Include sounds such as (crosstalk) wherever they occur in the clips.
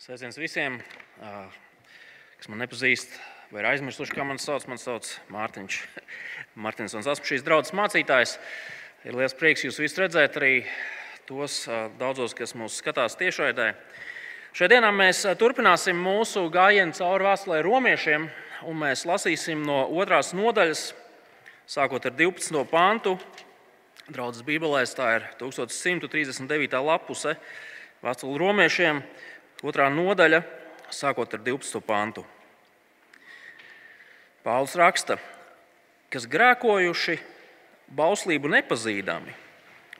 Sveiciens visiem, kas man nepazīst, vai ir aizmirsuši, kā mani sauc. Mani sauc Mārtiņš. (laughs) Mārtiņš un esmu šīs draudzes mācītājs. Ir liels prieks jūs visus redzēt, arī tos daudzos, kas mūs skatās tiešraidē. Šajā dienā mēs turpināsim mūsu gājienu cauri vēstulē romiešiem, un mēs lasīsim no otrās nodaļas, sākot ar 12. pantu. Draudzes Bībelēs tā ir 1139. lapuse vēstule romiešiem. Otrā nodaļa, sākot ar 12. pantu. Pāvils raksta, kas grēkojuši bauslību nepazīdami,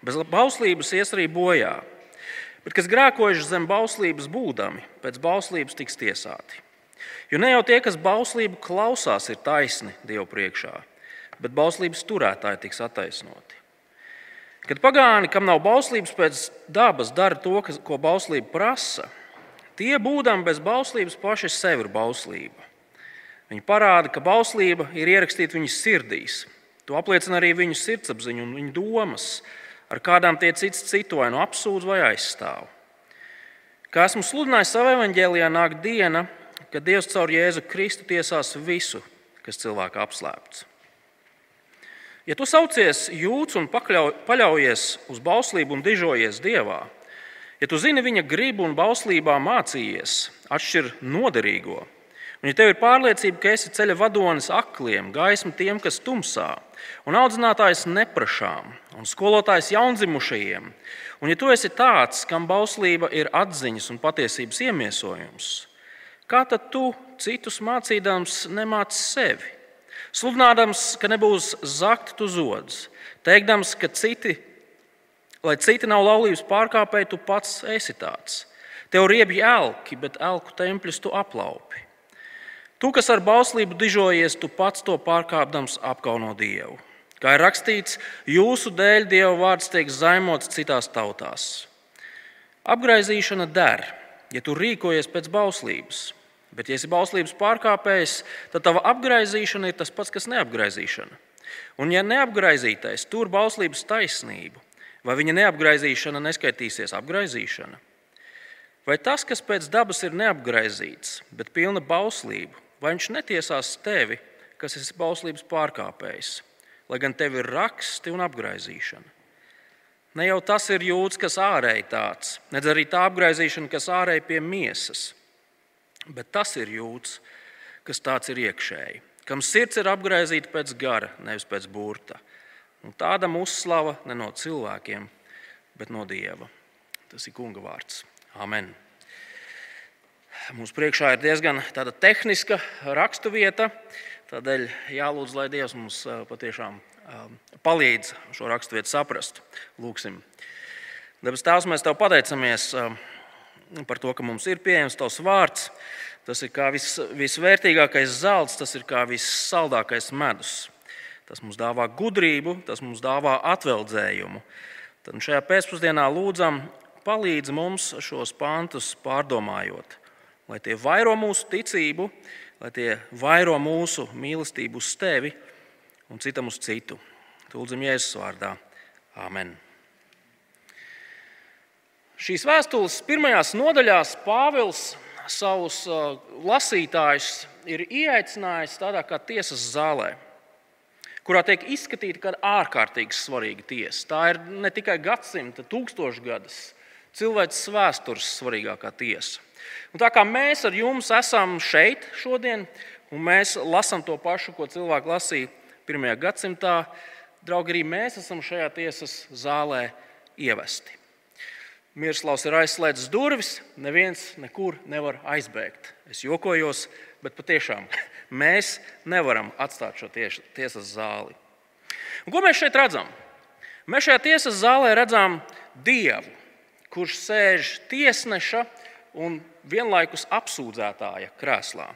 bez bauslības ies arī bojā, bet kas grēkojuši zem bauslības būdami, pēc bauslības tiks tiesāti. Jo ne jau tie, kas bauslību klausās, ir taisni Dievu priekšā, bet bauslības turētāji tiks attaisnoti. Kad pagāni, kam nav bauslības pēc dabas, dara to, ko bauslība prasa, Tie, būdami bez bauslības, paši sev ir bauslība. Viņi parāda, ka bauslība ir ierakstīta viņu sirdīs. To apliecina arī viņu sirdsapziņa un viņu domas, ar kādām tie cits citu vai nu apsūdz vai aizstāv. Kā esmu sludinājis savā evanģēlijā, nāk diena, kad Dievs caur Jēzu Kristu tiesās visu, kas cilvēka apslēpts. Ja tu saucies jūts un paļaujies uz bauslību un dižojies Dievā, Ja tu zini viņa gribu un bauslībā mācījies, atšķir noderīgo, un ja tev ir pārliecība, ka esi ceļa vadonis akliem, gaisma tiem, kas tumsā, un audzinātājs neprašām, un skolotājs jaundzimušajiem, un ja tu esi tāds, kam bauslība ir atziņas un patiesības iemiesojums, kā tad tu citus mācīdams nemāci sevi? Sludinādams, ka nebūs zakt tu zods, teikdams, ka citi Lai citi nav laulības pārkāpēji, tu pats esi tāds. Tev riebji elki, bet elku templis tu aplaupi. Tu, kas ar bauslību dižojies, tu pats to pārkāpdams apkauno Dievu. Kā ir rakstīts, jūsu dēļ Dieva vārds tiek zaimots citās tautās. Apgraizīšana der, ja tu rīkojies pēc bauslības. Bet, ja esi bauslības pārkāpējs, tad tava apgaizīšana ir tas pats, kas neapgaizīšana. Un, ja neapgaizītais tur bauslības taisnību, Vai viņa neapgaizīšana neskaitīsies apgaizīšana? Vai tas, kas pēc dabas ir neapgaizīts, bet pilna bauslība, vai viņš netiesās tevi, kas esi bauslības pārkāpējs, lai gan tev ir raksti un apgaizīšana? Ne jau tas ir jūtas, kas ārēji tāds, nedz arī tā apgaizīšana, kas ārēji pie miesas, bet tas ir jūtas, kas tāds ir iekšēji, kam sirds ir apgaizīta pēc gara, nevis pēc burta. Un tādam uzslava ne no cilvēkiem, bet no Dieva. Tas ir Kunga vārds. Amen. Mums priekšā ir diezgan tehniska raksturvieta. Tādēļ jālūdz, lai Dievs mums patiešām palīdz šo raksturvietu saprast. Lūksim. Debes Tēvs, mēs Tev pateicamies par to, ka mums ir pieejams Tavs vārds. Tas ir kā vis, visvērtīgākais zelts, tas ir kā vissaldākais medus. Tas mums dāvā gudrību, tas mums dāvā atveldzējumu. Tad šajā pēcpusdienā lūdzam, palīdz mums šos pantus pārdomājot, lai tie vairo mūsu ticību, lai tie vairo mūsu mīlestību uz tevi un citam uz citu. Lūdzam, Jēzus vārdā. Āmen! Šīs vēstules pirmajās nodaļās Pāvils savus uh, lasītājus ir ieaicinājis tādā kā tiesas zālē kurā tiek izskatīta kā ārkārtīgi svarīga tiesa. Tā ir ne tikai gadsimta, tūkstošgadus, cilvēces vēstures svarīgākā tiesa. Un tā kā mēs ar jums esam šeit šodien, un mēs lasām to pašu, ko cilvēki lasīja pirmajā gadsimtā, draugi, arī mēs esam šajā tiesas zālē ievesti. Mirslavs ir aizslēdzis durvis, neviens nekur nevar aizbēgt. Es jokojos, bet patiešām mēs nevaram atstāt šo tieši, tiesas zāli. Un ko mēs šeit redzam? Mēs šajā tiesas zālē redzam Dievu, kurš sēž tiesneša un vienlaikus apsūdzētāja krēslā.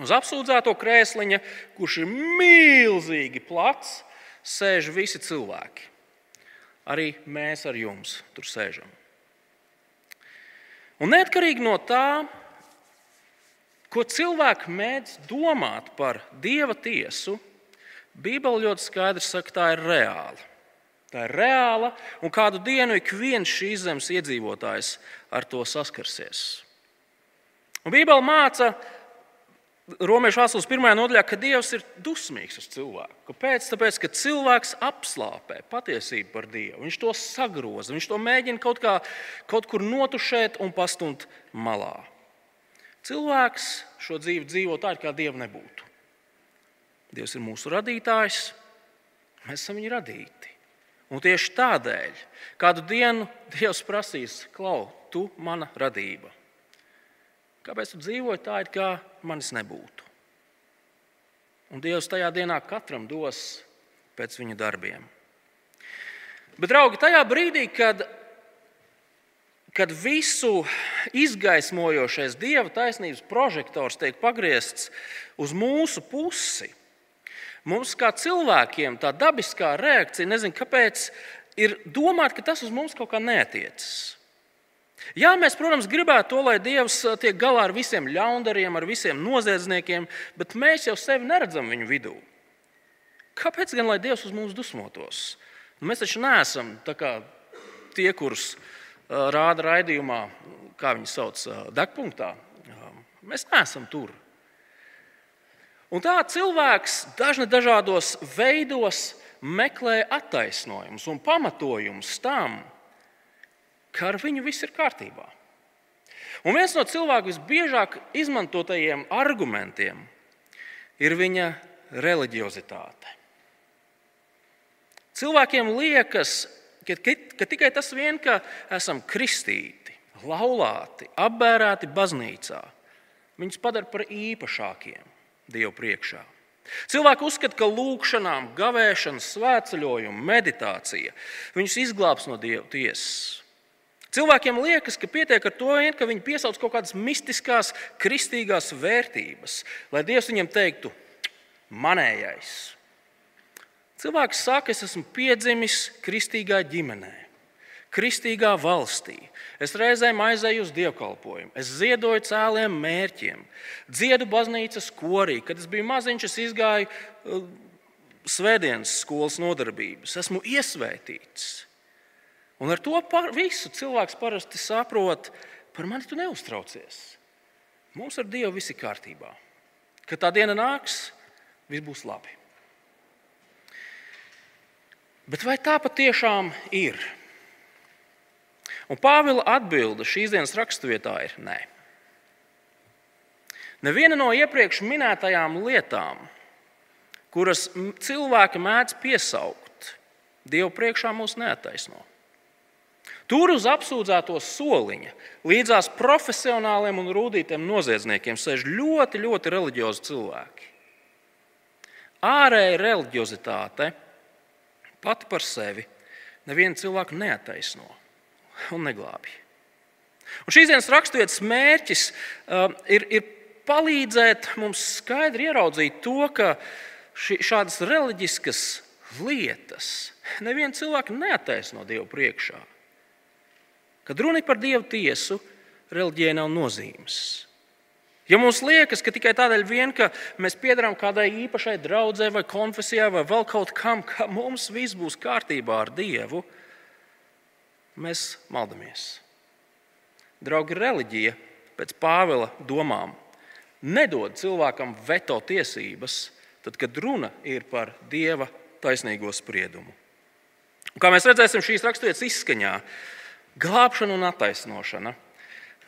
Uz apsūdzēto krēsliņa, kurš ir milzīgi plats, sēž visi cilvēki. Arī mēs ar jums tur sēžam. Un neatkarīgi no tā, Ko cilvēki mēdz domāt par dieva tiesu, Bībele ļoti skaidri saka, tā ir reāla. Tā ir reāla, un kādu dienu ik viens šīs zemes iedzīvotājs ar to saskarsies. Un Bībele māca, vēstules pirmajā nodaļā, ka Dievs ir dusmīgs uz cilvēku. Kāpēc? Tāpēc, ka cilvēks apslāpē patiesību par Dievu. Viņš to sagroza, viņš to mēģina kaut, kā, kaut kur notušēt un pastumt malā. Cilvēks šo dzīvi dzīvo tā, it kā Dieva nebūtu. Dievs ir mūsu radītājs, mēs esam viņa radīti. Un tieši tādēļ kādu dienu Dievs prasīs, Klau, tu mana radība. Kāpēc tu dzīvoji tā, it kā manis nebūtu? Un Dievs tajā dienā katram dos pēc viņa darbiem. Bet, draugi, tajā brīdī, kad, kad visu izgaismojošais Dieva taisnības prožektors tiek pagriezts uz mūsu pusi, mums kā cilvēkiem tā dabiskā reakcija, nezinu kāpēc, ir domāt, ka tas uz mums kaut kā neatiecas. Jā, mēs, protams, gribētu to, lai Dievs uh, tiek galā ar visiem ļaundariem, ar visiem noziedzniekiem, bet mēs jau sevi neredzam viņu vidū. Kāpēc gan lai Dievs uz mums dusmotos? Nu, mēs taču neesam tie, kurus uh, rāda raidījumā, kā viņi sauc, degpunktā. Mēs neesam tur. Un tā cilvēks dažna dažādos veidos meklē attaisnojumus un pamatojumus tam, ka ar viņu viss ir kārtībā. Un viens no cilvēku visbiežāk izmantotajiem argumentiem ir viņa reliģiozitāte. Cilvēkiem liekas, ka, ka, ka tikai tas vien, ka esam kristīti, laulāti, apbērēti baznīcā, viņus padara par īpašākiem Dievu priekšā. Cilvēki uzskata, ka lūkšanām, gavēšana, svētceļojuma, meditācija viņus izglābs no Dieva tiesas. Cilvēkiem liekas, ka pietiek ar to, vien, ka viņi piesauc kaut kādas mistiskās, kristīgās vērtības, lai Dievs viņiem teiktu, manējais. Cilvēks saka, es esmu piedzimis kristīgā ģimenē, kristīgā valstī. Es reizēm aizēju uz dievkalpojumu, es ziedoju cēliem mērķiem, dziedu baznīcas korī. Kad es biju maziņš, es izgāju uh, svētdienas skolas nodarbības, esmu iesvētīts. Un ar to par, visu cilvēks parasti saprot, par mani tu neuztraucies. Mums ar Dievu viss ir kārtībā. Kad tā diena nāks, viss būs labi. Bet vai tā patiešām ir? Un Pāvila atbilde šīs dienas raksturvietā ir nē. Neviena no iepriekš minētajām lietām, kuras cilvēki mēdz piesaukt, Dievu priekšā mūs neataisno. Tur uz apsūdzēto soliņa līdzās profesionāliem un rūtītiem noziedzniekiem sēž ļoti, ļoti reliģiozi cilvēki. Ārēja reliģiozitāte pati par sevi nevienu cilvēku neataisno un neglābj. Un šīs dienas raksturvietas mērķis uh, ir, ir palīdzēt mums skaidri ieraudzīt to, ka ši, šādas reliģiskas lietas nevienu cilvēku neataisno Dievu priekšā. Kad runa ir par dievu tiesu, reliģijai nav nozīmes. Ja mums liekas, ka tikai tādēļ, vien, ka mēs piedarām kādai īpašai draudzē, vai konfesijai, vai vēl kaut kam, ka mums viss būs kārtībā ar Dievu, mēs maldamies. Draugi, reliģija pēc Pāvila domām nedod cilvēkam veto tiesības, tad, kad runa ir par Dieva taisnīgo spriedumu. Un, kā mēs redzēsim šīs raksturvietas izskaņā, Glābšana un attaisnošana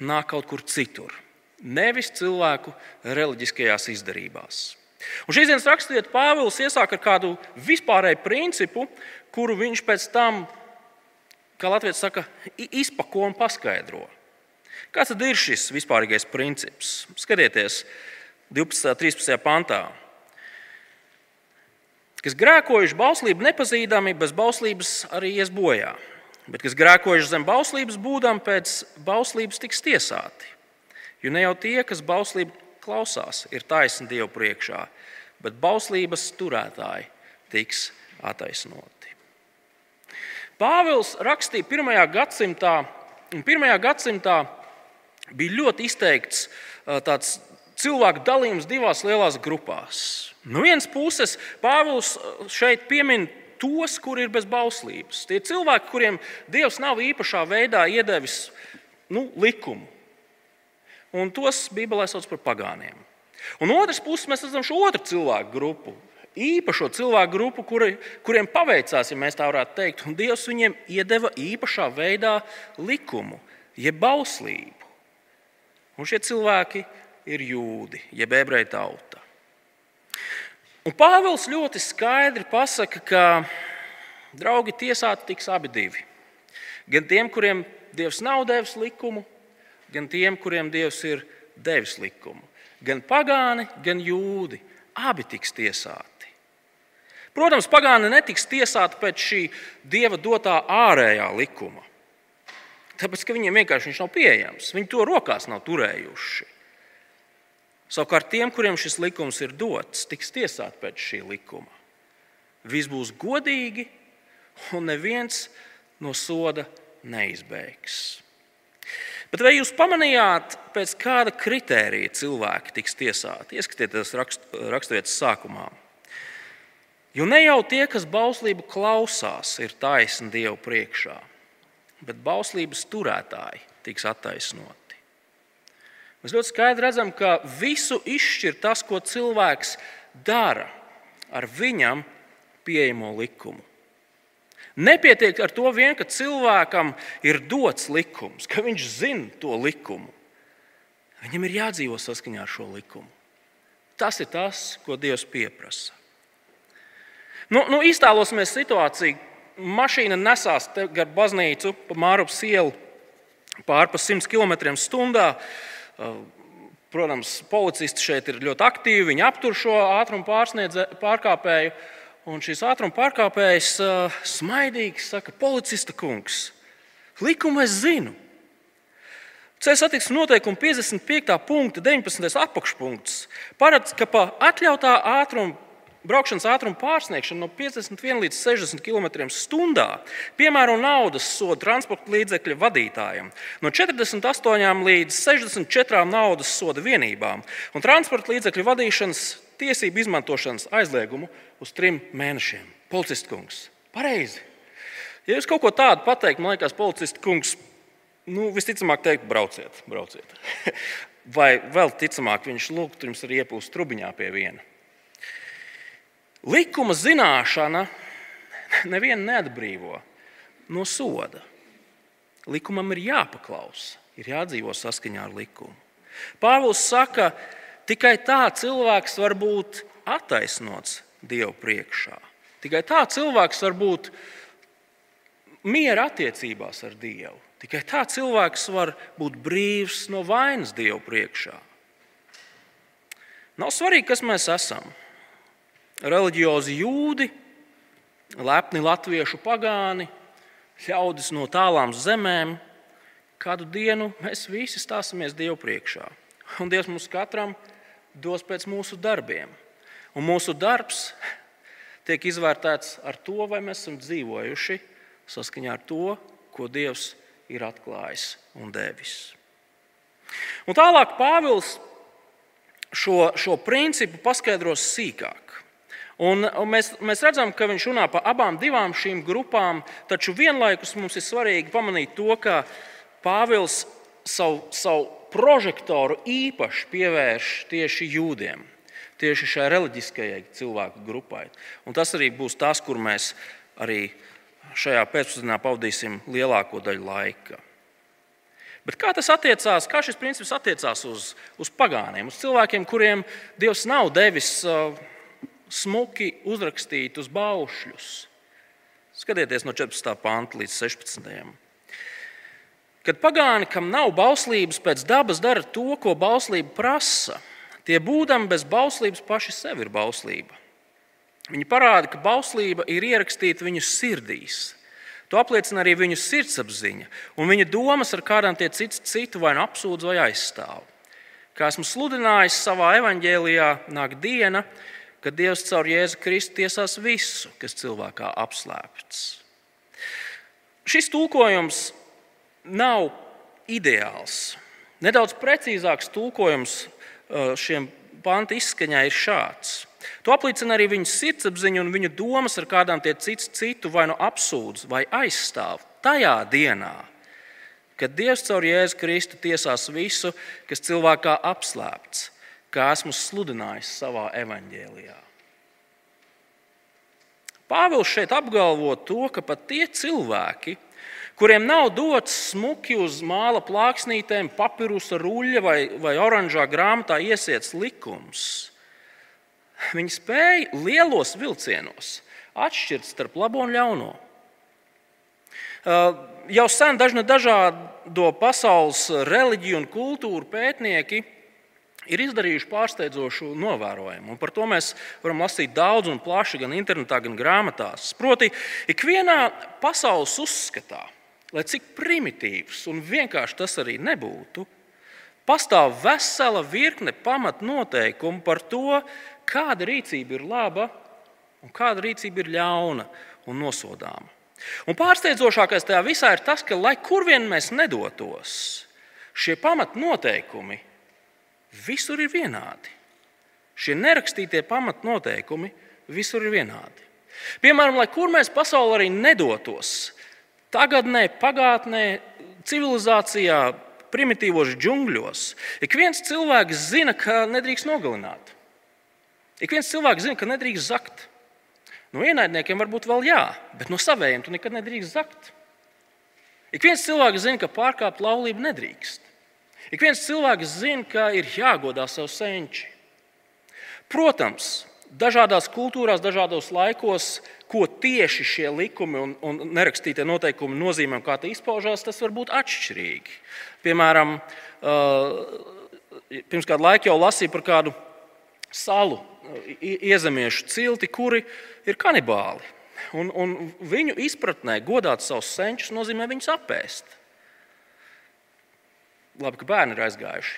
nāk kaut kur citur, nevis cilvēku reliģiskajās izdarībās. Un šīs dienas raksturiet, Pāvils iesāk ar kādu vispārēju principu, kuru viņš pēc tam, kā Latvijas saka, izpako un paskaidro. Kāds tad ir šis vispārīgais princips? Skatieties, 12. un 13. pantā. Kas grēkojuši bauslību nepazīdami, bez bauslības arī ies bojā bet kas grēkojuši zem bauslības, būdam pēc bauslības tiks tiesāti. Jo ne jau tie, kas bauslību klausās, ir taisni Dievu priekšā, bet bauslības turētāji tiks attaisnoti. Pāvils rakstīja pirmajā gadsimtā, un pirmajā gadsimtā bija ļoti izteikts tāds cilvēku dalījums divās lielās grupās. No vienas puses, Pāvils šeit piemin tos, kuri ir bez bauslības. Tie cilvēki, kuriem Dievs nav īpašā veidā iedevis nu, likumu. Un tos Bībelē sauc par pagāniem. Un otrs puses mēs redzam šo otru cilvēku grupu, īpašo cilvēku grupu, kuri, kuriem paveicās, ja mēs tā varētu teikt, un Dievs viņiem iedeva īpašā veidā likumu, jeb bauslību. Un šie cilvēki ir jūdi, jeb ebreju tauta. Un Pāvils ļoti skaidri pasaka, ka draugi tiesāti tiks abi divi. Gan tiem, kuriem Dievs nav devis likumu, gan tiem, kuriem Dievs ir devis likumu. Gan pagāni, gan jūdi. Abi tiks tiesāti. Protams, pagāni netiks tiesāti pēc šī dieva dotā ārējā likuma. Tāpēc, ka viņiem vienkārši viņš nav pieejams. Viņi to rokās nav turējuši. Savukārt tiem, kuriem šis likums ir dots, tiks tiesāti pēc šī likuma. Viss būs godīgi, un neviens no soda neizbēgs. Bet vai jūs pamanījāt, pēc kāda kritērija cilvēki tiks tiesāti? Ieskatieties raksturvietas sākumā. Jo ne jau tie, kas bauslību klausās, ir taisni Dievu priekšā, bet bauslības turētāji tiks attaisnoti. Mēs ļoti skaidri redzam, ka visu izšķir tas, ko cilvēks dara ar viņam pieejamo likumu. Nepietiek ar to vien, ka cilvēkam ir dots likums, ka viņš zina to likumu. Viņam ir jādzīvo saskaņā ar šo likumu. Tas ir tas, ko Dievs pieprasa. Nu, nu, iztēlosimies situāciju. Mašīna nesās gar baznīcu pa Mārupas ielu pārpa 100 km/h. Protams, policisti šeit ir ļoti aktīvi. Viņi aptur šo ātrumu pārkāpēju. Un šis ātruma pārkāpējs uh, smaidīgi saka, policista kungs, likumu es zinu. Ceļu satiksmes noteikuma 55. punkta 19. apakšpunkts paredz, ka pa atļautā ātruma braukšanas ātruma pārsniegšana no 51 līdz 60 km/h piemēro naudas sodu transporta līdzekļa vadītājam, no 48 līdz 64 naudas soda vienībām un transporta līdzekļu vadīšanas tiesību izmantošanas aizliegumu uz trim mēnešiem. Policists kungs, pareizi. Ja jūs kaut ko tādu pateikt, man liekas, policists kungs, nu, visticamāk, teikt, brauciet, brauciet. (laughs) Vai vēl ticamāk, viņš lūgtu jums arī iepūst trubiņā pie viena. Likuma zināšana (laughs) nevienu neatbrīvo no soda. Likumam ir jāpaklausa, ir jādzīvo saskaņā ar likumu. Pāvils saka, tikai tā cilvēks var būt attaisnots Dieva priekšā. Tikai tā cilvēks var būt miera attiecībās ar Dievu. Tikai tā cilvēks var būt brīvs no vainas Dieva priekšā. Nav svarīgi, kas mēs esam reliģiozi jūdi, lepni latviešu pagāni, ļaudis no tālām zemēm. Kādu dienu mēs visi stāsimies Dievu priekšā. Un Dievs mums katram dos pēc mūsu darbiem. Un mūsu darbs tiek izvērtēts ar to, vai mēs esam dzīvojuši saskaņā ar to, ko Dievs ir atklājis un devis. Un tālāk Pāvils šo, šo principu paskaidros sīkāk. Un, un mēs, mēs redzam, ka viņš runā par abām šīm grupām, taču vienlaikus mums ir svarīgi pamanīt to, ka Pāvils savu, savu prožektoru īpaši pievērš tieši jūdiem, tieši šai reliģiskajai cilvēku grupai. Un tas arī būs tas, kur mēs arī šajā pēcpusdienā pavadīsim lielāko daļu laika. Bet kā tas attiecās, kā šis princips attiecās uz, uz pagāniem, uz cilvēkiem, kuriem Dievs nav devis uh, smuki uzrakstīt uz baušļus. Skatieties no 14. panta līdz 16. Kad pagāni, kam nav bauslības, pēc dabas dara to, ko bauslība prasa, tie būdami bez bauslības paši sev ir bauslība. Viņi parāda, ka bauslība ir ierakstīta viņu sirdīs. To apliecina arī viņu sirdsapziņa un viņa domas, ar kādām tie cits citu vai nu apsūdz vai aizstāv. Kā esmu sludinājis savā evanģēlijā, nāk diena, ka Dievs caur Jēzu Kristu tiesās visu, kas cilvēkā apslēpts. Šis tulkojums nav ideāls. Nedaudz precīzāks tulkojums uh, šiem pantu izskaņai ir šāds. To apliecina arī viņu sirdsapziņa un viņu domas, ar kādām tie cits citu vai nu apsūdz vai aizstāv tajā dienā, kad Dievs caur Jēzu Kristu tiesās visu, kas cilvēkā apslēpts, kā esmu sludinājis savā evaņģēlijā. Pāvils šeit apgalvo to, ka pat tie cilvēki, kuriem nav dots smuki uz māla plāksnītēm, papīrusa ruļļa vai, vai oranžā grāmatā iesiets likums, viņi spēja lielos vilcienos atšķirt starp labo un ļauno. Jau sen dažna dažādo pasaules reliģiju un kultūru pētnieki ir izdarījuši pārsteidzošu novērojumu. Un par to mēs varam lasīt daudz un plaši gan internetā, gan grāmatās. Proti, ikvienā pasaules uzskatā, lai cik primitīvs un vienkārši tas arī nebūtu, pastāv vesela virkne pamatnoteikumu par to, kāda rīcība ir laba un kāda rīcība ir ļauna un nosodāma. Un pārsteidzošākais tajā visā ir tas, ka, lai kur vien mēs nedotos, šie pamatnoteikumi visur ir vienādi. Šie nerakstītie pamatnoteikumi visur ir vienādi. Piemēram, lai kur mēs pasaulē arī nedotos, tagadnē, pagātnē, civilizācijā, primitīvos džungļos, ik viens cilvēks zina, ka nedrīkst nogalināt. Ik viens cilvēks zina, ka nedrīkst zakt. No ienaidniekiem varbūt vēl jā, bet no savējiem tu nekad nedrīkst zakt. Ik viens cilvēks zina, ka pārkāpt laulību nedrīkst. Ik viens cilvēks zina, ka ir jāgodā savu senči. Protams, dažādās kultūrās, dažādos laikos, ko tieši šie likumi un, un nerakstītie noteikumi nozīmē un kā tie izpaužās, tas var būt atšķirīgi. Piemēram, pirms kāda laika jau lasīju par kādu salu, iezemiešu cilti, kuri ir kanibāli. Un, un viņu izpratnē godāt savus senčus nozīmē viņus apēst. Labi, ka bērni ir aizgājuši.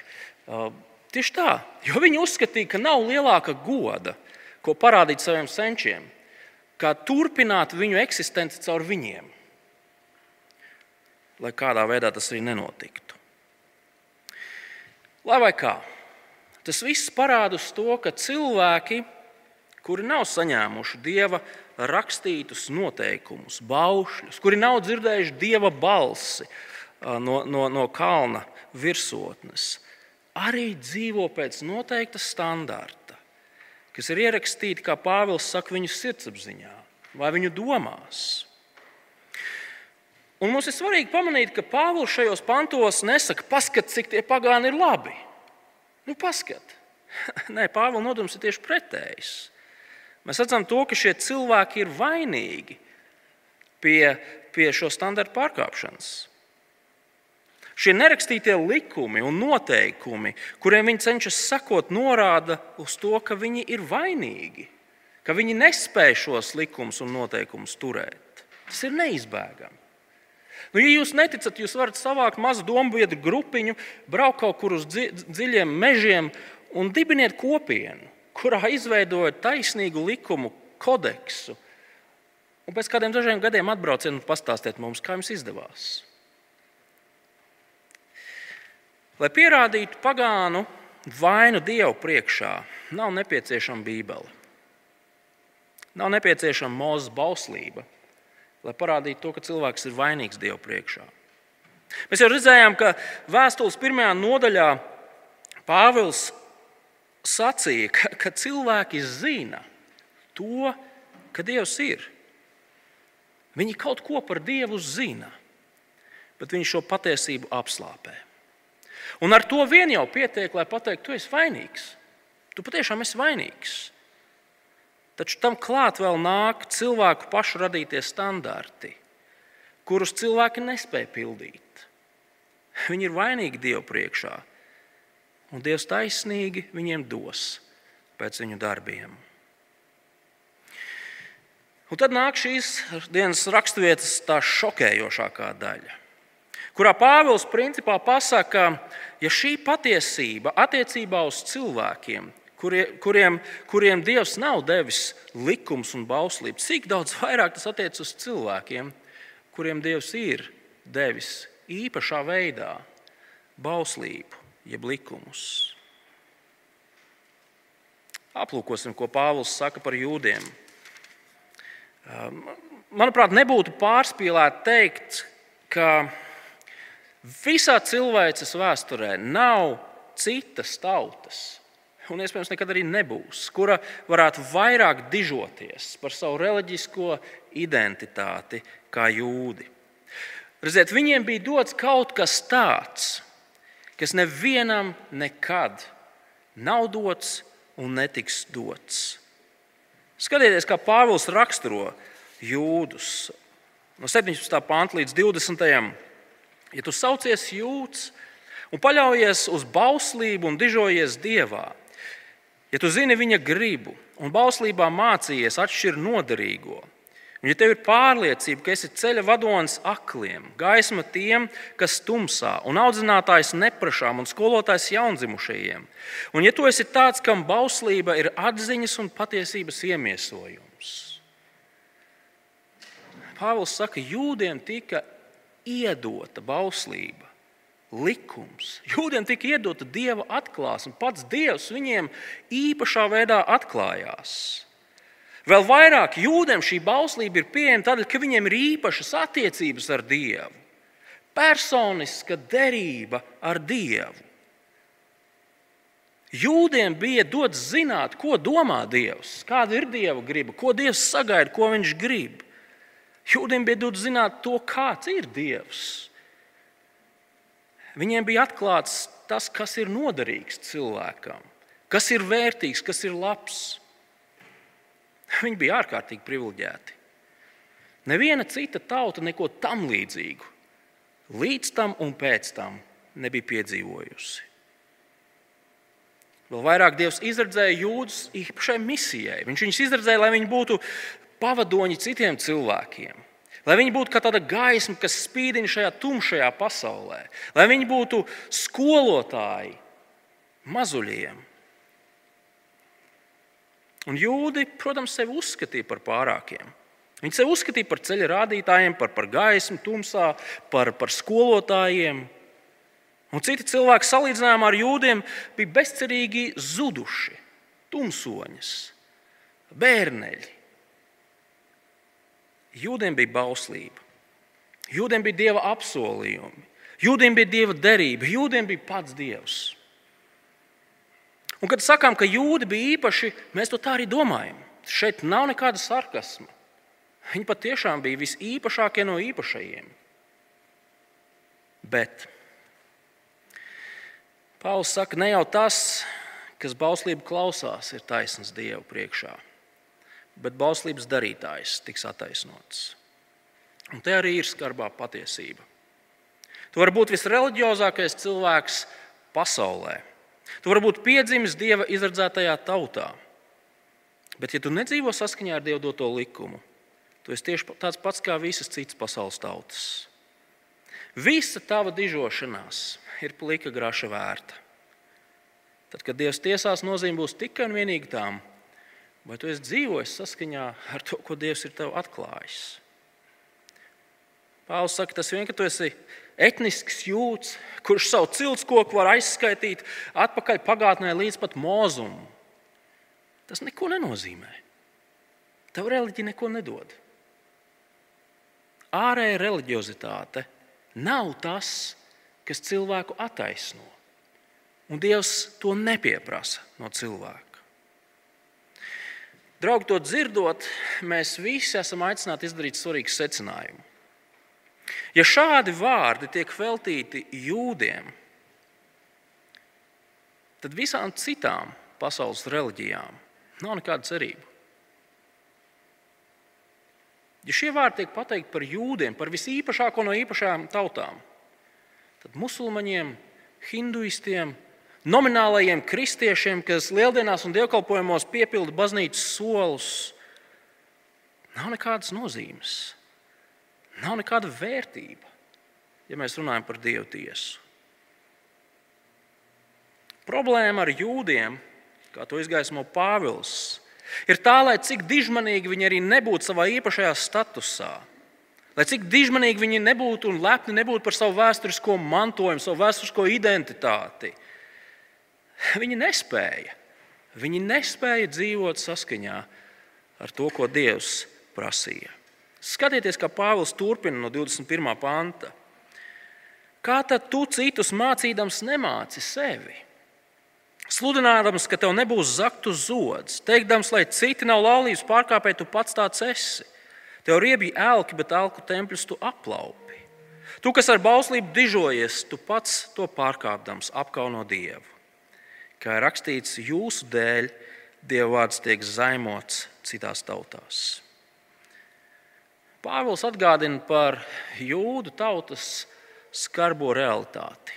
Uh, tieši tā, jo viņi uzskatīja, ka nav lielāka goda, ko parādīt saviem senčiem, kā turpināt viņu eksistenci caur viņiem. Lai kādā veidā tas arī nenotiktu. Lai vai kā, tas viss parāda to, ka cilvēki, kuri nav saņēmuši dieva rakstītus noteikumus, baušļus, kuri nav dzirdējuši dieva balsi no, no, no kalna, virsotnes arī dzīvo pēc noteikta standarta, kas ir ierakstīti, kā Pāvils saka, viņu sirdsapziņā vai viņu domās. Un mums ir svarīgi pamanīt, ka Pāvils šajos pantos nesaka, paskat, cik tie pagāni ir labi. Nu, paskat. (laughs) Nē, Pāvila nodoms ir tieši pretējs. Mēs redzam to, ka šie cilvēki ir vainīgi pie, pie šo standartu pārkāpšanas. Šie nerakstītie likumi un noteikumi, kuriem viņi cenšas sekot, norāda uz to, ka viņi ir vainīgi, ka viņi nespēj šos likumus un noteikumus turēt. Tas ir neizbēgami. Nu, ja jūs neticat, jūs varat savākt mazu domu biedru grupiņu, braukt kaut kur uz dziļiem mežiem un dibiniet kopienu, kurā izveidojat taisnīgu likumu kodeksu. Un pēc kādiem dažiem gadiem atbrauciet un pastāstiet mums, kā jums izdevās. Lai pierādītu pagānu vainu Dievu priekšā, nav nepieciešama Bībele. Nav nepieciešama mūzes bauslība, lai parādītu to, ka cilvēks ir vainīgs Dievu priekšā. Mēs jau redzējām, ka vēstules pirmajā nodaļā Pāvils sacīja, ka, ka cilvēki zina to, ka Dievs ir. Viņi kaut ko par Dievu zina, bet viņi šo patiesību apslāpē. Un ar to vien jau pietiek, lai pateiktu, tu esi vainīgs. Tu patiešām esi vainīgs. Taču tam klāt vēl nāk cilvēku pašu radītie standarti, kurus cilvēki nespēja pildīt. Viņi ir vainīgi Dievu priekšā, un Dievs taisnīgi viņiem dos pēc viņu darbiem. Un tad nāk šīs dienas raksturvietas tā šokējošākā daļa kurā Pāvils principā pasaka, ja šī patiesība attiecībā uz cilvēkiem, kuriem, kuriem, kuriem Dievs nav devis likums un bauslību, cik daudz (laughs) vairāk tas attiecas uz cilvēkiem, kuriem Dievs ir devis īpašā veidā bauslību, jeb likumus. Aplūkosim, ko Pāvils saka par jūdiem. Manuprāt, nebūtu pārspīlēti teikt, ka Visā cilvēces vēsturē nav citas tautas, un iespējams nekad arī nebūs, kura varētu vairāk dižoties par savu reliģisko identitāti kā jūdi. Redziet, viņiem bija dots kaut kas tāds, kas nevienam nekad nav dots un netiks dots. Skatieties, kā Pāvils raksturo jūdus. No 17. pānta līdz 20. Ja tu saucies jūds un paļaujies uz bauslību un dižojies dievā, ja tu zini viņa gribu un bauslībā mācījies atšķirt noderīgo, Un, ja tev ir pārliecība, ka esi ceļa vadonis akliem, gaisma tiem, kas tumsā, un audzinātājs neprašām un skolotājs jaundzimušajiem, un ja tu esi tāds, kam bauslība ir atziņas un patiesības iemiesojums, Pāvils saka, jūdiem tika iedota bauslība, likums. Jūdiem tika iedota dieva atklāsme, pats dievs viņiem īpašā veidā atklājās. Vēl vairāk jūdiem šī bauslība ir pieejama tādēļ, ka viņiem ir īpašas attiecības ar Dievu, personiska derība ar Dievu. Jūdiem bija dots zināt, ko domā Dievs, kāda ir Dieva griba, ko Dievs sagaida, ko Viņš grib. Jūdiem bija dots zināt to, kāds ir Dievs. Viņiem bija atklāts tas, kas ir noderīgs cilvēkam, kas ir vērtīgs, kas ir labs. Viņi bija ārkārtīgi privileģēti. Neviena cita tauta neko tam līdzīgu līdz tam un pēc tam nebija piedzīvojusi. Vēl vairāk Dievs izredzēja jūdzes īpašai misijai. Viņš viņus izredzēja, lai viņi būtu pavadoņi citiem cilvēkiem. Lai viņi būtu kā tāda gaisma, kas spīdina šajā tumšajā pasaulē, lai viņi būtu skolotāji mazuļiem, Un jūdi, protams, sevi uzskatīja par pārākiem. Viņi sevi uzskatīja par ceļa rādītājiem, par, par gaismu, tumsā, par, par skolotājiem. Un citi cilvēki salīdzinājumā ar jūdiem bija bezcerīgi zuduši, tumsoņas, bērneļi. Jūdiem bija bauslība, jūdiem bija dieva apsolījumi, jūdiem bija dieva derība, jūdiem bija pats dievs. Un, kad sakām, ka jūdi bija īpaši, mēs to tā arī domājam. Šeit nav nekāda sarkasma. Viņi patiešām bija visīpašākie no īpašajiem. Bet Pāvils saka, ne jau tas, kas bauslību klausās, ir taisns Dievu priekšā, bet bauslības darītājs tiks attaisnots. Un te arī ir skarbā patiesība. Tu vari būt visreliģiozākais cilvēks pasaulē Tu vari būt piedzimis Dieva izredzētajā tautā, bet, ja tu nedzīvo saskaņā ar Dieva doto likumu, tu esi tieši tāds pats kā visas citas pasaules tautas. Visa tava dižošanās ir plika graša vērta. Tad, kad Dievs tiesās, nozīme būs tikai un vienīgi tām, vai tu esi dzīvojis saskaņā ar to, ko Dievs ir tev atklājis. Pāvils saka, tas vien, ka tu esi etnisks jūds, kurš savu ciltskoku var aizskaitīt atpakaļ pagātnē līdz pat mūzumam. Tas neko nenozīmē. Tev reliģija neko nedod. Ārēja reliģiozitāte nav tas, kas cilvēku attaisno. Un Dievs to nepieprasa no cilvēka. Draugi, to dzirdot, mēs visi esam aicināti izdarīt svarīgu secinājumu. Ja šādi vārdi tiek veltīti jūdiem, tad visām citām pasaules reliģijām nav nekāda cerība. Ja šie vārdi tiek pateikti par jūdiem, par visīpašāko no īpašām tautām, tad musulmaņiem, hinduistiem, nominālajiem kristiešiem, kas lieldienās un dievkalpojumos piepilda baznīcas solus, nav nekādas nozīmes nav nekāda vērtība, ja mēs runājam par dievu tiesu. Problēma ar jūdiem, kā to izgaismo Pāvils, ir tā, lai cik dižmanīgi viņi arī nebūtu savā īpašajā statusā, lai cik dižmanīgi viņi nebūtu un lepni nebūtu par savu vēsturisko mantojumu, savu vēsturisko identitāti. Viņi nespēja. Viņi nespēja dzīvot saskaņā ar to, ko Dievs prasīja. Skatieties, kā Pāvils turpina no 21. panta. Kā tad tu citus mācīdams nemāci sevi? Sludinādams, ka tev nebūs zaktu zods, teikdams, lai citi nav laulības pārkāpēji, tu pats tāds esi. Tev riebi elki, bet elku tempļus tu aplaupi. Tu, kas ar bauslību dižojies, tu pats to pārkāpdams apkauno Dievu. Kā rakstīts, jūsu dēļ Dieva vārds tiek zaimots citās tautās. Pāvils atgādina par jūdu tautas skarbo realitāti.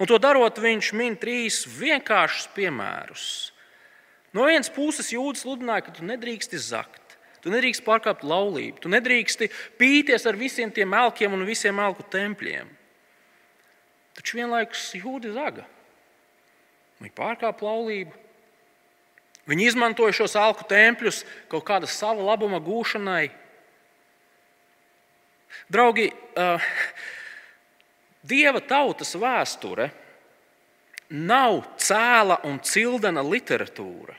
Un to darot, viņš min trīs vienkāršus piemērus. No vienas puses, jūdas sludināja, ka tu nedrīksti zakt. Tu nedrīkst pārkāpt laulību, tu nedrīksti pīties ar visiem tiem melkiem un visiem melku tempļiem. Taču vienlaikus jūda zaga. Viņi pārkāpa laulību. Viņi izmantoja šos alku tempļus kaut kāda sava labuma gūšanai. Draugi, uh, Dieva tautas vēsture nav cēla un cildena literatūra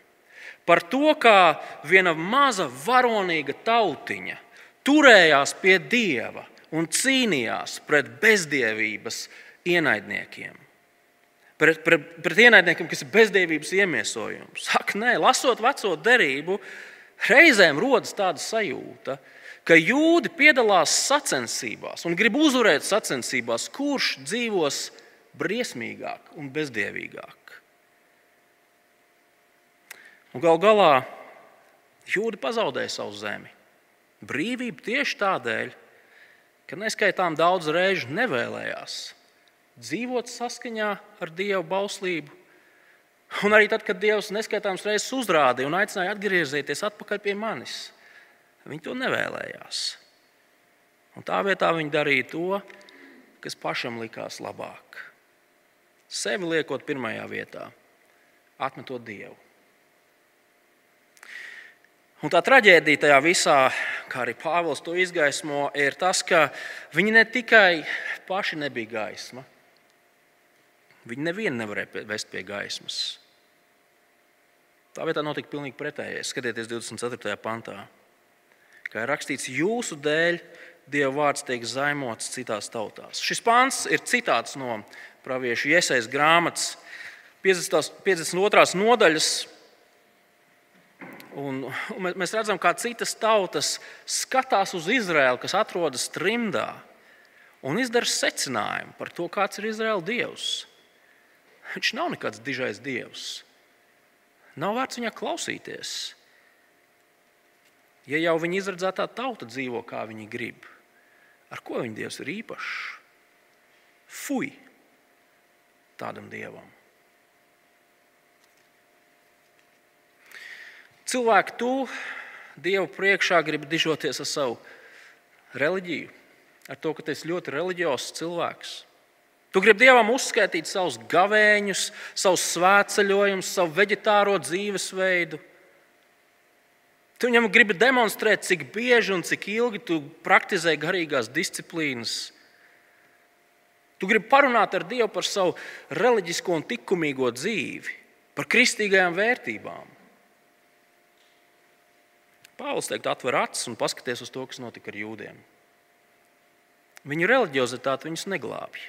par to, kā viena maza varonīga tautiņa turējās pie dieva un cīnījās pret bezdievības ienaidniekiem. Pret, pret, pret ienaidniekiem, kas ir bezdievības iemiesojums. Saka, nē, lasot veco derību, reizēm rodas tāda sajūta, ka jūdi piedalās sacensībās un grib uzvarēt sacensībās, kurš dzīvos briesmīgāk un bezdievīgāk. Un gal galā jūda pazaudēja savu zemi. Brīvība tieši tādēļ, ka neskaitām daudz reižu nevēlējās dzīvot saskaņā ar Dieva bauslību. Un arī tad, kad Dievs neskaitāms reizes uzrādīja un aicināja atgriezties atpakaļ pie manis, viņi to nevēlējās. Un tā vietā viņi darīja to, kas pašam likās labāk. Sevi liekot pirmajā vietā, atmetot Dievu. Un tā traģēdija tajā visā, kā arī Pāvils to izgaismo, ir tas, ka viņi ne tikai paši nebija gaisma, viņi nevienu nevarēja vest pie gaismas. Tā vietā notika pilnīgi pretējais. Skatieties, 24. pantā. Kā ir rakstīts, jūsu dēļ Dieva vārds tiek zaimots citās tautās. Šis pāns ir citāts no pravieša iesaistas grāmatas 52. nodaļas Un, un mēs redzam, kā citas tautas skatās uz Izraēlu, kas atrodas trimdā, un izdara secinājumu par to, kāds ir Izraēla dievs. Viņš nav nekāds dižais dievs. Nav vērts viņā klausīties. Ja jau viņa izredzētā tauta dzīvo, kā viņi grib, ar ko viņa dievs ir īpašs? Fui tādam dievam! Cilvēki, tu Dievu priekšā gribi dižoties ar savu reliģiju, ar to, ka tu esi ļoti reliģiozs cilvēks. Tu gribi Dievam uzskaitīt savus gavēņus, savus svētceļojumus, savu vegetāro dzīvesveidu. Tu viņam gribi demonstrēt, cik bieži un cik ilgi tu praktizē garīgās disciplīnas. Tu gribi parunāt ar Dievu par savu reliģisko un likumīgo dzīvi, par kristīgajām vērtībām. Pāvils teikt, atver acis un paskaties uz to, kas notika ar jūdiem. Viņu reliģiozitāte viņus neglābj.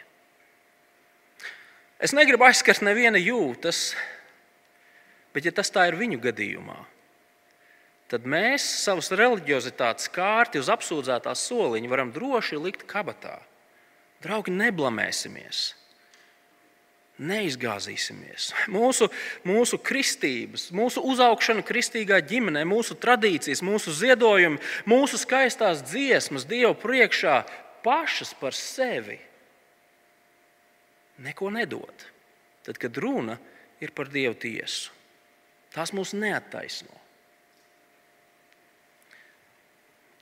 Es negribu aizskart neviena jūtas, bet ja tas tā ir viņu gadījumā, tad mēs savus reliģiozitātes kārti uz apsūdzētā soliņa varam droši likt kabatā. Draugi, neblamēsimies! neizgāzīsimies. Mūsu, mūsu kristības, mūsu uzaugšana kristīgā ģimenē, mūsu tradīcijas, mūsu ziedojumi, mūsu skaistās dziesmas Dievu priekšā pašas par sevi neko nedod. Tad, kad runa ir par Dievu tiesu, tās mūs neattaisno.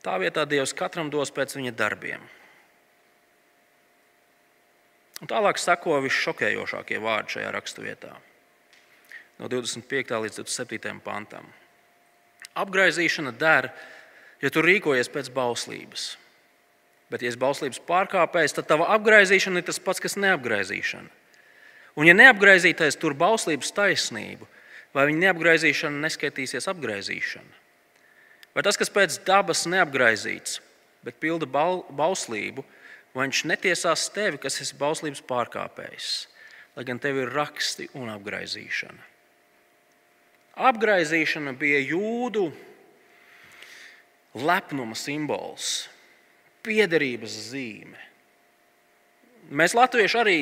Tā vietā Dievs katram dos pēc viņa darbiem. Un tālāk sako visšokējošākie vārdi šajā raksturvietā, no 25. līdz 27. pantam. Apgaizīšana der, ja tu rīkojies pēc bauslības. Bet, ja esi bauslības pārkāpējs, tad tava apgaizīšana ir tas pats, kas neapgaizīšana. Un, ja neapgaizītais tur bauslības taisnību, vai viņa neapgaizīšana neskaitīsies apgaizīšana? Vai tas, kas pēc dabas neapgaizīts, bet pilda bauslību, vai viņš netiesās tevi, kas esi bauslības pārkāpējs, lai gan tev ir raksti un apgaizīšana. Apgaizīšana bija jūdu lepnuma simbols, piederības zīme. Mēs, Latvieši, arī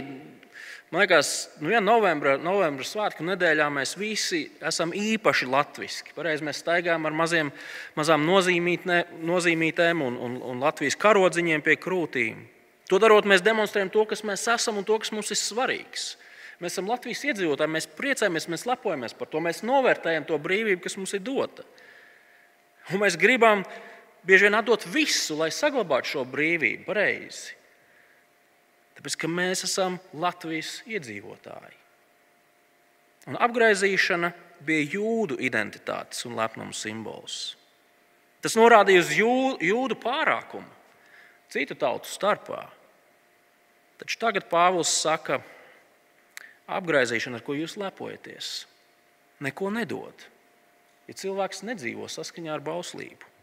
Man liekas, nu, ja novembra, novembra svētku nedēļā mēs visi esam īpaši latviski. Pareizi mēs staigājam ar maziem, mazām nozīmītēm un, un, un Latvijas karodziņiem pie krūtīm. To darot, mēs demonstrējam to, kas mēs esam un to, kas mums ir svarīgs. Mēs esam Latvijas iedzīvotāji, mēs priecājamies, mēs lepojamies par to, mēs novērtējam to brīvību, kas mums ir dota. Un mēs gribam bieži vien atdot visu, lai saglabātu šo brīvību pareizi. Tāpēc, ka mēs esam Latvijas iedzīvotāji. Un apgaizīšana bija jūdu identitātes un lepnuma simbols. Tas norādīja uz jūdu pārākumu citu tautu starpā. Taču tagad Pāvils saka, apgaizīšana, ar ko jūs lepojaties, neko nedod. Ja cilvēks nedzīvo saskaņā ar bauslību,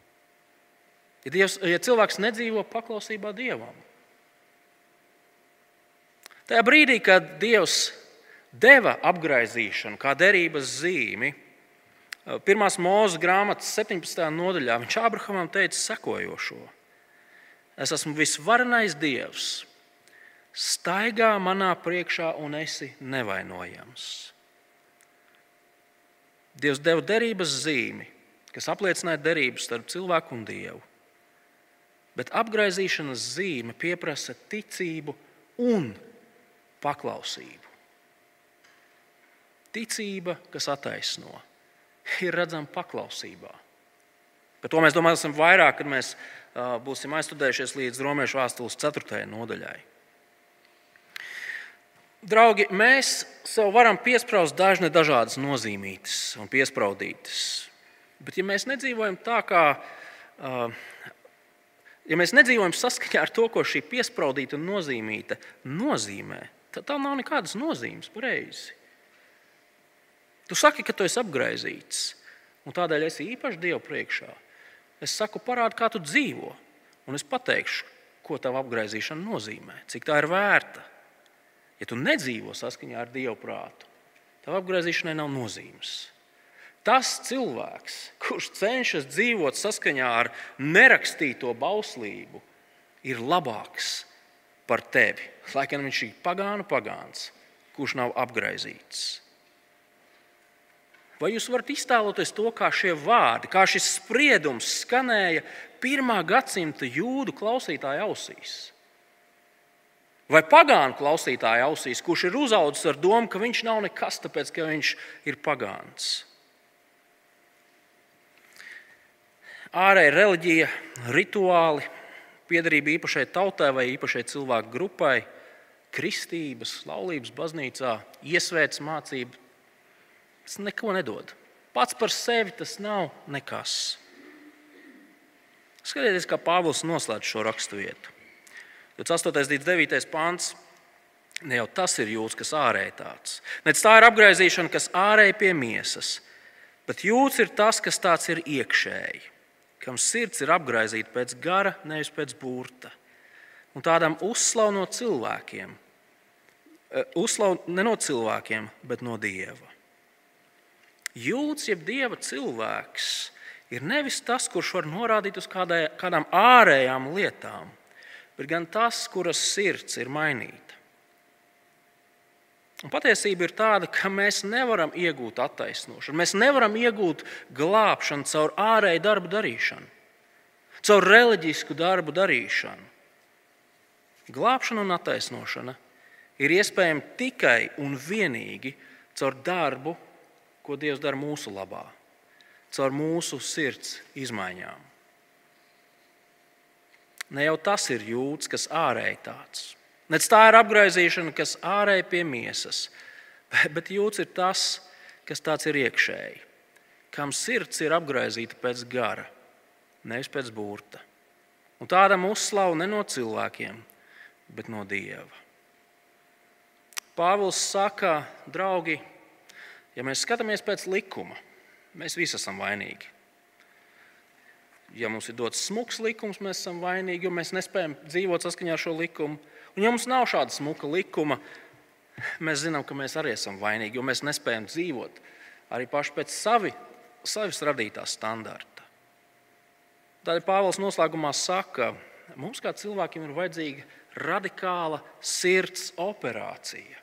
ja, dievs, ja cilvēks nedzīvo paklausībā Dievam, Tajā brīdī, kad Dievs deva apgaizīšanu kā derības zīmi, pirmās mūža grāmatas 17. nodaļā, viņš Abrahamam teica sekojošo: Es esmu visvarenais Dievs, staigā manā priekšā un esi nevainojams. Dievs deva derības zīmi, kas apliecināja derību starp cilvēku un dievu. Bet apgaizīšanas zīme pieprasa ticību un paklausību. Ticība, kas attaisno, ir redzama paklausībā. Par to mēs domāsim vairāk, kad mēs būsim aizstudējušies līdz Romas vēstules 4. nodaļai. Draugi, mēs sev varam piesprāst dažne dažādas nozīmītas un piespraudītas. Bet, ja mēs nedzīvojam tā, kā ja mēs nedzīvojam saskaņā ar to, ko šī piespraudīta un nozīmīta nozīmē, tad tam nav nekādas nozīmes. Pareizi. Tu saki, ka tu esi apgaizīts, un tādēļ esi īpaši Dievu priekšā. Es saku, parādi, kā tu dzīvo, un es pateikšu, ko tava apgaizīšana nozīmē, cik tā ir vērta. Ja tu nedzīvo saskaņā ar Dievu prātu, tad apgaizīšanai nav nozīmes. Tas cilvēks, kurš cenšas dzīvot saskaņā ar nerakstīto bauslību, ir labāks par tevi, lai gan viņš ir pagānu pagāns, kurš nav apgaizīts. Vai jūs varat iztēloties to, kā šie vārdi, kā šis spriedums skanēja pirmā gadsimta jūdu klausītāju ausīs? Vai pagānu klausītāju ausīs, kurš ir uzaugusi ar domu, ka viņš nav nekas, tāpēc ka viņš ir pagāns? Ārēji reliģija, rituāli, piederība īpašai tautai vai īpašai cilvēku grupai, kristības, laulības baznīcā, iesvētas mācība. Tas neko nedod. Pats par sevi tas nav nekas. Skatieties, kā Pāvils noslēdz šo raksturvietu. 28. līdz 9. pāns. Ne jau tas ir jūtas, kas ārēji tāds. Ne tā ir apgaizīšana, kas ārēji pie miesas, bet jūtas ir tas, kas tāds ir iekšēji kam sirds ir apgaizīta pēc gara, nevis pēc burta. Un tādam uzslavu no cilvēkiem, e, uzslavu ne no cilvēkiem, bet no dieva. Jūds, jeb dieva cilvēks, ir nevis tas, kurš var norādīt uz kādai, kādām ārējām lietām, bet gan tas, kuras sirds ir mainīta. Un patiesība ir tāda, ka mēs nevaram iegūt attaisnošanu. Mēs nevaram iegūt glābšanu caur ārēju darbu darīšanu, caur reliģisku darbu darīšanu. Glābšana un attaisnošana ir iespējama tikai un vienīgi caur darbu, ko Dievs dara mūsu labā, caur mūsu sirds izmaiņām. Ne jau tas ir jūtas, kas ārēji tāds. Nec tā ir apgaizīšana, kas ārēji pie miesas, (laughs) bet jūts ir tas, kas tāds ir iekšēji, kam sirds ir apgaizīta pēc gara, nevis pēc burta. Un tādam uzslavu ne no cilvēkiem, bet no dieva. Pāvils saka, draugi, ja mēs skatāmies pēc likuma, mēs visi esam vainīgi. Ja mums ir dots smags likums, mēs esam vainīgi, jo mēs nespējam dzīvot saskaņā ar šo likumu. Un, ja mums nav šāda smuka likuma, mēs zinām, ka mēs arī esam vainīgi, jo mēs nespējam dzīvot arī paši pēc savi, savas radītās standarta. Tādēļ Pāvils noslēgumā saka, ka mums kā cilvēkiem ir vajadzīga radikāla sirds operācija.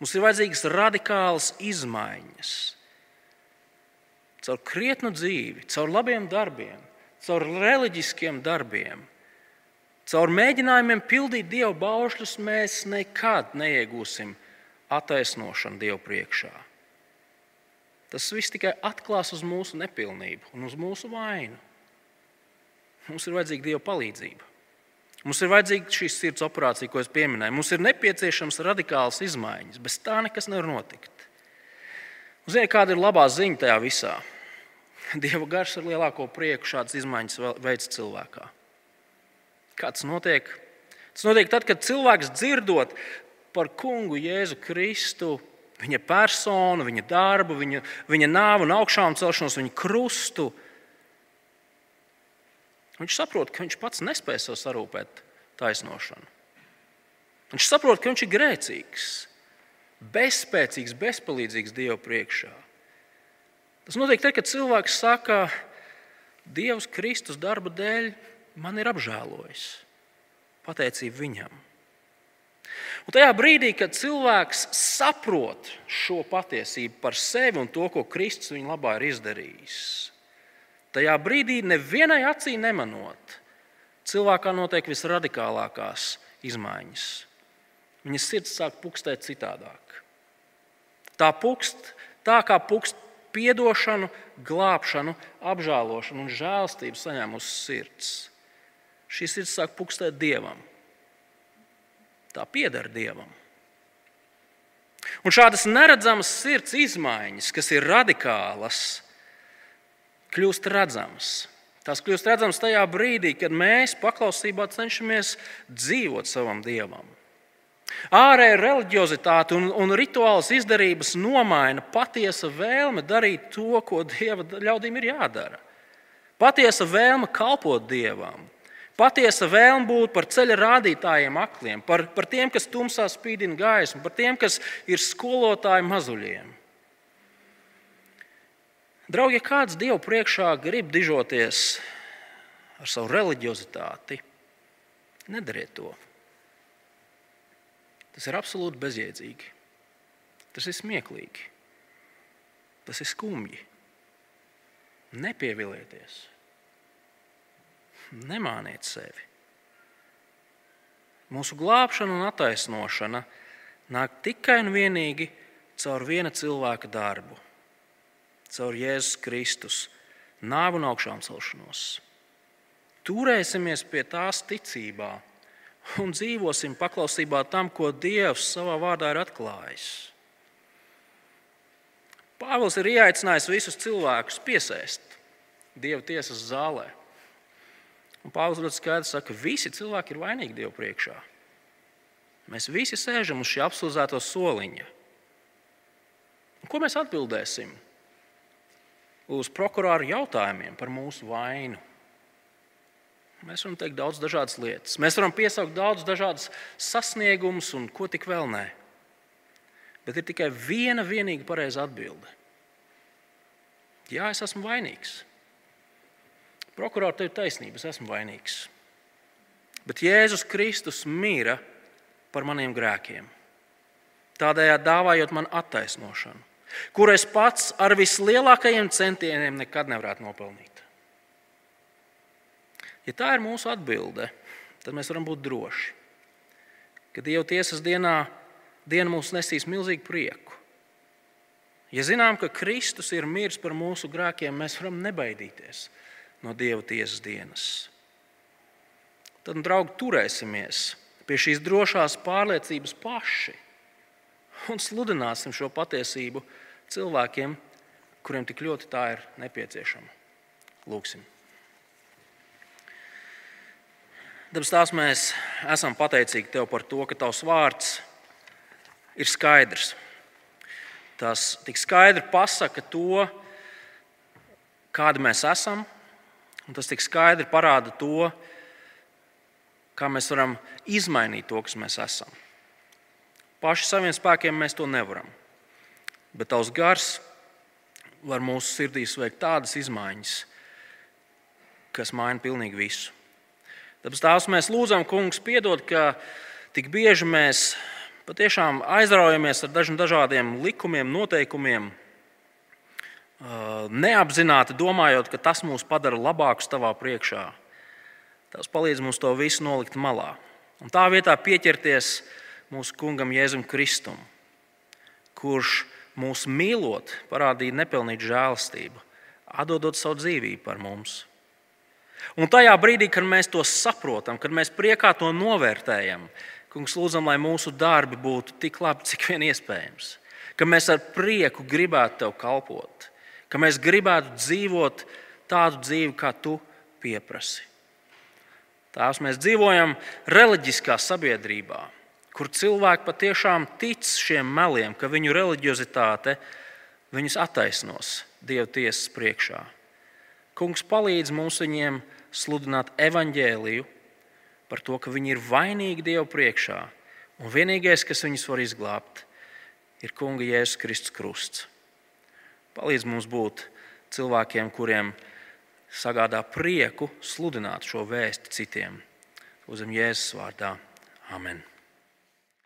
Mums ir vajadzīgas radikālas izmaiņas. Caur krietnu dzīvi, caur labiem darbiem, caur reliģiskiem darbiem, caur mēģinājumiem pildīt dievu baušļus, mēs nekad neiegūsim attaisnošanu Dievu priekšā. Tas viss tikai atklās uz mūsu nepilnību un uz mūsu vainu. Mums ir vajadzīga Dieva palīdzība. Mums ir vajadzīga šī sirds operācija, ko es pieminēju. Mums ir nepieciešams radikāls izmaiņas. Bez tā nekas nevar notikt. Ziniet, kāda ir labā ziņa tajā visā? Dieva gars ar lielāko prieku šādas izmaiņas veids cilvēkā. Kā tas notiek? Tas notiek tad, kad cilvēks dzirdot par kungu Jēzu Kristu, viņa personu, viņa darbu, viņa, viņa nāvu un augšām celšanos, viņa krustu. Viņš saprot, ka viņš pats nespēj sev sarūpēt taisnošanu. Viņš saprot, ka viņš ir grēcīgs, bezspēcīgs, bezpalīdzīgs Dieva priekšā. Tas notiek tad, kad cilvēks saka, Dievs Kristus darba dēļ man ir apžēlojis. Pateicība viņam. Un tajā brīdī, kad cilvēks saprot šo patiesību par sevi un to, ko Kristus viņa labā ir izdarījis, tajā brīdī nevienai acī nemanot, cilvēkā notiek visradikālākās izmaiņas. Viņa sirds sāk pukstēt citādāk. Tā pukst tā, kā pukst piedošanu, glābšanu, apžēlošanu un žēlstību saņēmusi sirds. Šī sirds sāk pukstēt dievam. Tā pieder dievam. Un šādas neredzamas sirds izmaiņas, kas ir radikālas, kļūst redzamas. Tās kļūst redzamas tajā brīdī, kad mēs paklausībā cenšamies dzīvot savam dievam. Ārēja reliģiozitāte un, un rituāls izdarības nomaina patiesa vēlme darīt to, ko dieva ļaudīm ir jādara. Patiesa vēlme kalpot dievam, patiesa vēlme būt par ceļa rādītājiem akliem, par, par tiem, kas tumsā spīdina gaismu, par tiem, kas ir skolotāji mazuļiem. Draugi, ja kāds Dievu priekšā grib dižoties ar savu reliģiozitāti, nedariet to. Tas ir absolūti bezjēdzīgi. Tas ir smieklīgi. Tas ir skumji. Nepievilieties. Nemāniet sevi. Mūsu glābšana un attaisnošana nāk tikai un vienīgi caur viena cilvēka darbu, caur Jēzus Kristus nāvu un augšām celšanos. Turēsimies pie tās ticībā un dzīvosim paklausībā tam, ko Dievs savā vārdā ir atklājis. Pāvils ir ieaicinājis visus cilvēkus piesēst Dieva tiesas zālē. Un Pāvils ļoti skaidri saka, ka visi cilvēki ir vainīgi Dieva priekšā. Mēs visi sēžam uz šī apsūdzēto soliņa. Un ko mēs atbildēsim uz prokurāru jautājumiem par mūsu vainu? Mēs varam teikt daudz dažādas lietas. Mēs varam piesaukt daudz dažādas sasniegumus un ko tik vēl nē. Bet ir tikai viena vienīga pareiza atbilde. Jā, es esmu vainīgs. Prokurors tev ir taisnība, es esmu vainīgs. Bet Jēzus Kristus mīra par maniem grēkiem. Tādējādi dāvājot man attaisnošanu, kur es pats ar vislielākajiem centieniem nekad nevarētu nopelnīt. Ja tā ir mūsu atbilde, tad mēs varam būt droši, ka Dieva tiesas dienā diena mums nesīs milzīgu prieku. Ja zinām, ka Kristus ir miris par mūsu grēkiem, mēs varam nebaidīties no Dieva tiesas dienas. Tad, draugi, turēsimies pie šīs drošās pārliecības paši un sludināsim šo patiesību cilvēkiem, kuriem tik ļoti tā ir nepieciešama. Lūksim! Dabas tās mēs esam pateicīgi Tev par to, ka Tavs vārds ir skaidrs. Tas tik skaidri pasaka to, kādi mēs esam Un tas tik skaidri parāda to, kā mēs varam izmainīt to, kas mēs esam. Paši saviem spēkiem mēs to nevaram. Bet tavs gars var mūsu sirdīs veikt tādas izmaiņas, kas maina pilnīgi visu. Tāpēc tās mēs lūdzam, Kungs, piedod, ka tik bieži mēs patiešām aizraujamies ar dažādiem likumiem, noteikumiem, neapzināti domājot, ka tas mūs padara labākus tavā priekšā. Tas palīdz mums to visu nolikt malā. Un tā vietā pieķerties mūsu kungam Jēzum Kristum, kurš mūs mīlot, parādīja nepelnītu žēlastību, atdodot savu dzīvību par mums. Un tajā brīdī, kad mēs to saprotam, kad mēs priekā to novērtējam, Kungs, lūdzam, lai mūsu darbi būtu tik labi, cik vien iespējams, ka mēs ar prieku gribētu tev kalpot, ka mēs gribētu dzīvot tādu dzīvi, kā tu pieprasi. Tās mēs dzīvojam reliģiskā sabiedrībā, kur cilvēki patiešām tic šiem meliem, ka viņu reliģiozitāte viņus attaisnos Dieva tiesas priekšā. Kungs palīdz mums viņiem sludināt evaņģēliju par to, ka viņi ir vainīgi Dieva priekšā, un vienīgais, kas viņus var izglābt, ir Kunga Jēzus Kristus krusts. Palīdz mums būt cilvēkiem, kuriem sagādā prieku sludināt šo vēstu citiem. Uzem Jēzus vārdā. Amen.